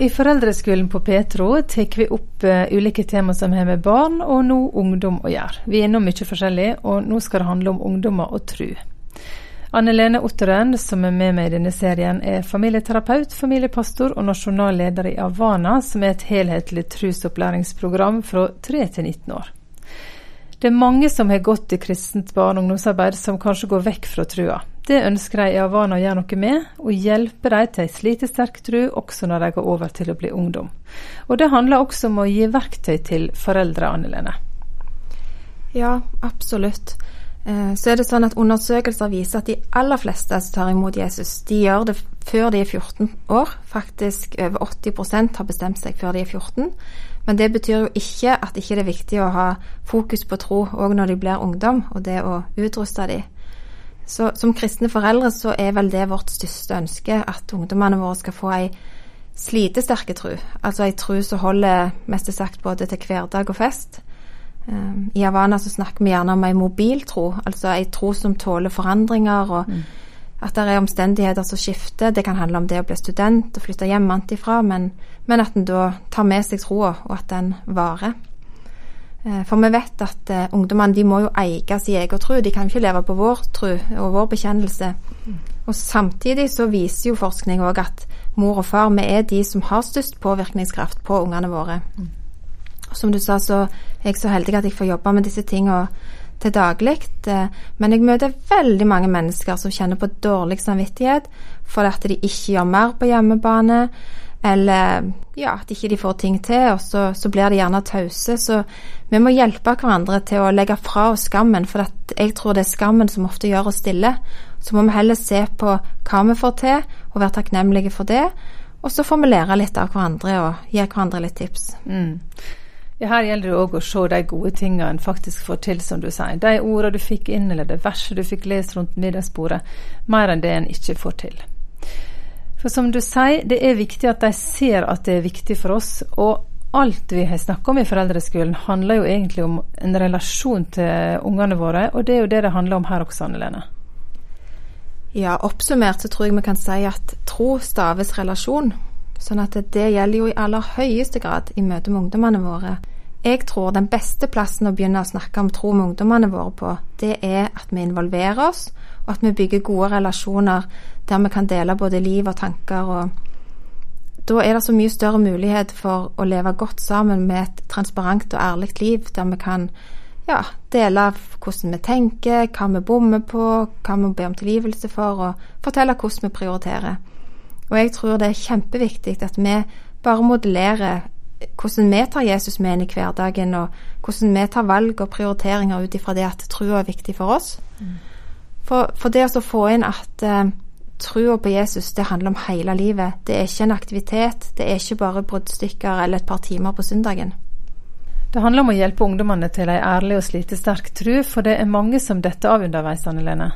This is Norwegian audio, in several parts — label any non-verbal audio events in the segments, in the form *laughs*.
I Foreldreskolen på Petro tar vi opp uh, ulike tema som har med barn og nå ungdom å gjøre. Vi er innom mye forskjellig, og nå skal det handle om ungdommer og tru. Anne Lene Otteren, som er med meg i denne serien, er familieterapeut, familiepastor og nasjonal leder i Avana, som er et helhetlig trusopplæringsprogram fra 3 til 19 år. Det er mange som har gått i kristent barne- og ungdomsarbeid som kanskje går vekk fra trua. Det ønsker de i Havana å gjøre noe med, og hjelpe dem til ei slitesterk tru også når de går over til å bli ungdom. Og det handler også om å gi verktøy til foreldre, Anne Lene. Ja, absolutt. Eh, så er det sånn at Undersøkelser viser at de aller fleste som tar imot Jesus, de gjør det før de er 14 år. Faktisk over 80% har bestemt seg før de er 14. Men det betyr jo ikke at ikke det er viktig å ha fokus på tro òg når de blir ungdom, og det å utruste dem. Så som kristne foreldre så er vel det vårt største ønske at ungdommene våre skal få ei slitesterke tro. Altså ei tro som holder mest sagt både til hverdag og fest. Um, I Havana så snakker vi gjerne om ei mobil tro, altså ei tro som tåler forandringer og mm at det er omstendigheter som skifter. Det kan handle om det å bli student og flytte hjemmefra, men, men at en da tar med seg troa, og at den varer. Eh, for vi vet at uh, ungdommene de må jo eie sin egen tro. De kan ikke leve på vår tro og vår bekjennelse. Og Samtidig så viser jo forskning òg at mor og far vi er de som har størst påvirkningskraft på ungene våre. Og som du sa, så er jeg så heldig at jeg får jobbe med disse tingene til daglig. Eh, men jeg møter veldig mange mennesker som kjenner på dårlig samvittighet for at de ikke gjør mer på hjemmebane, eller ja, at ikke de får ting til, og så, så blir de gjerne tause. Så vi må hjelpe hverandre til å legge fra oss skammen, for jeg tror det er skammen som ofte gjør oss stille. Så må vi heller se på hva vi får til, og være takknemlige for det. Og så får vi lære litt av hverandre og gi hverandre litt tips. Mm. Ja, her gjelder det òg å se de gode tingene en faktisk får til, som du sier. De ordene du fikk inn, eller det verset du fikk lest rundt middagsbordet, mer enn det en ikke får til. For som du sier, det er viktig at de ser at det er viktig for oss. Og alt vi har snakka om i foreldreskolen, handler jo egentlig om en relasjon til ungene våre, og det er jo det det handler om her også, Anne Lene. Ja, oppsummert så tror jeg vi kan si at tro staves relasjon. Sånn at det gjelder jo i aller høyeste grad i møte med ungdommene våre. Jeg tror den beste plassen å begynne å snakke om tro med ungdommene våre på, det er at vi involverer oss, at vi bygger gode relasjoner der vi kan dele både liv og tanker. og Da er det så mye større mulighet for å leve godt sammen med et transparent og ærlig liv, der vi kan ja, dele hvordan vi tenker, hva vi bommer på, hva vi ber om tilgivelse for, og fortelle hvordan vi prioriterer. Og jeg tror det er kjempeviktig at vi bare modellerer hvordan vi tar Jesus med inn i hverdagen, og hvordan vi tar valg og prioriteringer ut ifra det at trua er viktig for oss. Mm. For, for, det å få inn at eh, trua på Jesus, det handler om hele livet. Det er ikke en aktivitet, det er ikke bare bruddstykker eller et par timer på søndagen. Det handler om å hjelpe ungdommene til ei ærlig og slitesterk tru, for det er mange som detter av underveis, Anne Lene.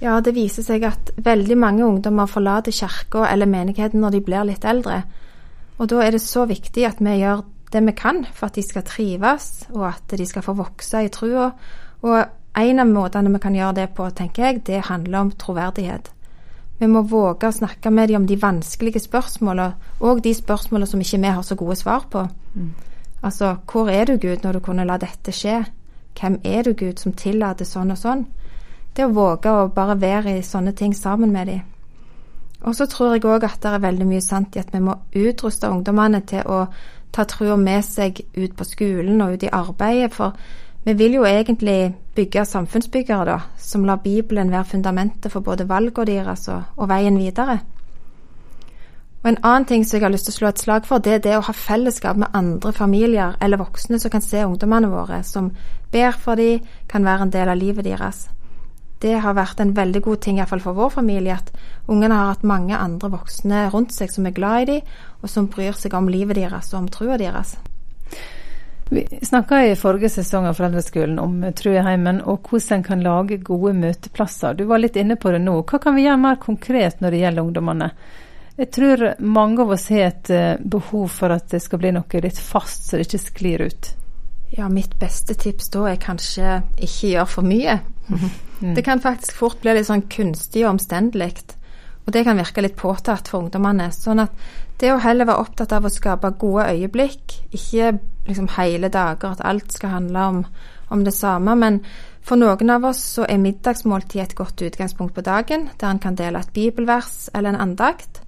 Ja, det viser seg at veldig mange ungdommer forlater kirka eller menigheten når de blir litt eldre. Og da er det så viktig at vi gjør det vi kan for at de skal trives, og at de skal få vokse i trua. Og en av måtene vi kan gjøre det på, tenker jeg, det handler om troverdighet. Vi må våge å snakke med dem om de vanskelige spørsmålene, og de spørsmålene som ikke vi har så gode svar på. Mm. Altså, hvor er du, Gud, når du kunne la dette skje? Hvem er du, Gud, som tillater sånn og sånn? Det å våge å bare være i sånne ting sammen med dem. Og så tror jeg òg at det er veldig mye sant i at vi må utruste ungdommene til å ta trua med seg ut på skolen og ut i arbeidet, for vi vil jo egentlig bygge samfunnsbyggere, da, som lar Bibelen være fundamentet for både valgene deres og, og, veien videre. Og En annen ting som jeg har lyst til å slå et slag for, det er det å ha fellesskap med andre familier eller voksne som kan se ungdommene våre, som ber for dem, kan være en del av livet deres det har vært en veldig god ting, iallfall for vår familie, at ungene har hatt mange andre voksne rundt seg som er glad i dem, og som bryr seg om livet deres og om trua deres. Vi snakka i forrige sesong av Foreldreskolen om Trueheimen og hvordan en kan lage gode møteplasser. Du var litt inne på det nå. Hva kan vi gjøre mer konkret når det gjelder ungdommene? Jeg tror mange av oss har et eh, behov for at det skal bli noe litt fast, så det ikke sklir ut. Ja, mitt beste tips da er kanskje ikke gjøre for mye. *laughs* Mm. Det kan faktisk fort bli litt sånn kunstig og omstendelig. Og det kan virke litt påtatt for ungdommene. Sånn at det å heller være opptatt av å skape gode øyeblikk, ikke liksom hele dager at alt skal handle om, om det samme, men for noen av oss så er middagsmåltid et godt utgangspunkt på dagen, der en kan dele et bibelvers eller en andakt.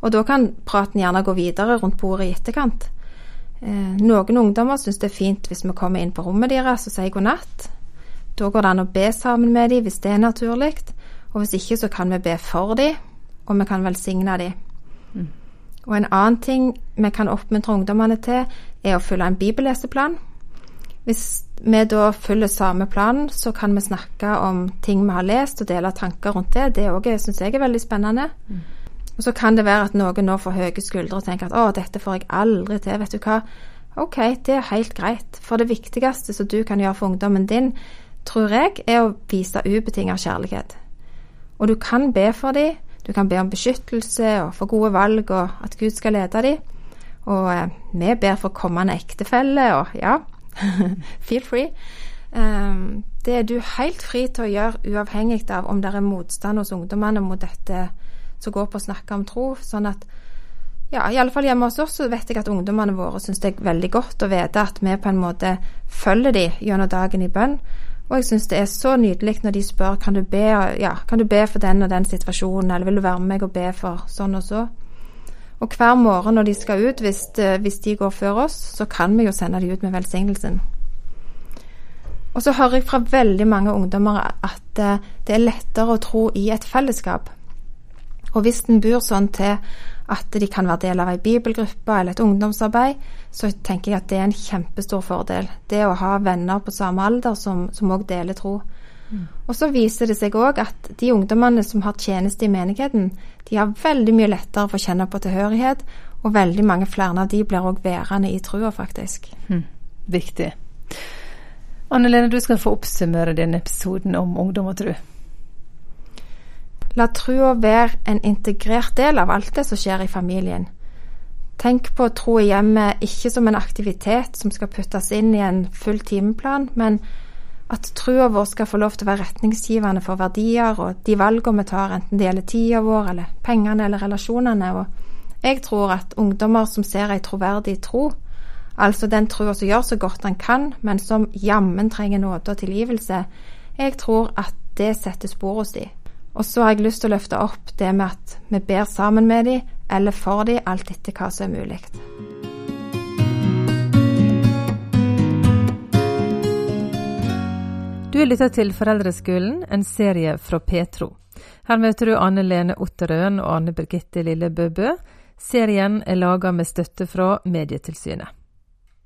Og da kan praten gjerne gå videre rundt bordet i etterkant. Eh, noen ungdommer syns det er fint hvis vi kommer inn på rommet deres og sier god natt. Da går det an å be sammen med dem hvis det er naturlig, og hvis ikke så kan vi be for dem, og vi kan velsigne dem. Mm. Og en annen ting vi kan oppmuntre ungdommene til, er å følge en bibelleseplan. Hvis vi da følger samme planen, så kan vi snakke om ting vi har lest, og dele tanker rundt det. Det òg syns jeg er veldig spennende. Mm. Og så kan det være at noen nå får høye skuldre og tenker at å, dette får jeg aldri til, vet du hva. Ok, det er helt greit. For det viktigste som du kan gjøre for ungdommen din, tror jeg, er å vise ubetinget kjærlighet. Og du kan be for dem. Du kan be om beskyttelse og for gode valg, og at Gud skal lede dem. Og eh, vi ber for kommende ektefelle, og ja, *laughs* feel free. Um, det er du helt fri til å gjøre, uavhengig av om det er motstand hos ungdommene mot dette som går på å snakke om tro. Sånn at ja, i alle fall hjemme hos oss så vet jeg at ungdommene våre syns det er veldig godt å vite at vi på en måte følger dem gjennom dagen i bønn. Og jeg syns det er så nydelig når de spør kan du be, ja, kan du be for den og den situasjonen, eller vil du være med meg og be for sånn og så. Og hver morgen når de skal ut, hvis, eh, hvis de går før oss, så kan vi jo sende de ut med velsignelsen. Og så hører jeg fra veldig mange ungdommer at eh, det er lettere å tro i et fellesskap. Og hvis en bor sånn til at de kan være del av ei bibelgruppe eller et ungdomsarbeid, så tenker jeg at det er en kjempestor fordel. Det å ha venner på samme alder som òg deler tro. Mm. Og så viser det seg òg at de ungdommene som har tjeneste i menigheten, de har veldig mye lettere for å kjenne på tilhørighet, og veldig mange flere av de blir òg værende i trua, faktisk. Mm. Viktig. Anne Lene, du skal få oppsummere denne episoden om ungdom og tro. La trua være en integrert del av alt det som skjer i familien. Tenk på tro i hjemmet ikke som en aktivitet som skal puttes inn i en full timeplan, men at trua vår skal få lov til å være retningsgivende for verdier og de valgene vi tar, enten det gjelder tida vår eller pengene eller relasjonene. Og jeg tror at ungdommer som ser ei troverdig tro, altså den trua som gjør så godt den kan, men som jammen trenger nåde og tilgivelse, jeg tror at det setter spor hos dem. Og så har jeg lyst til å løfte opp det med at vi ber sammen med dem, eller for dem, alt etter hva som er mulig. Du er lytta til Foreldreskolen, en serie fra Petro. Her møter du Anne Lene Otterøen og Anne Birgitte Lille Bøbø. Serien er laga med støtte fra Medietilsynet.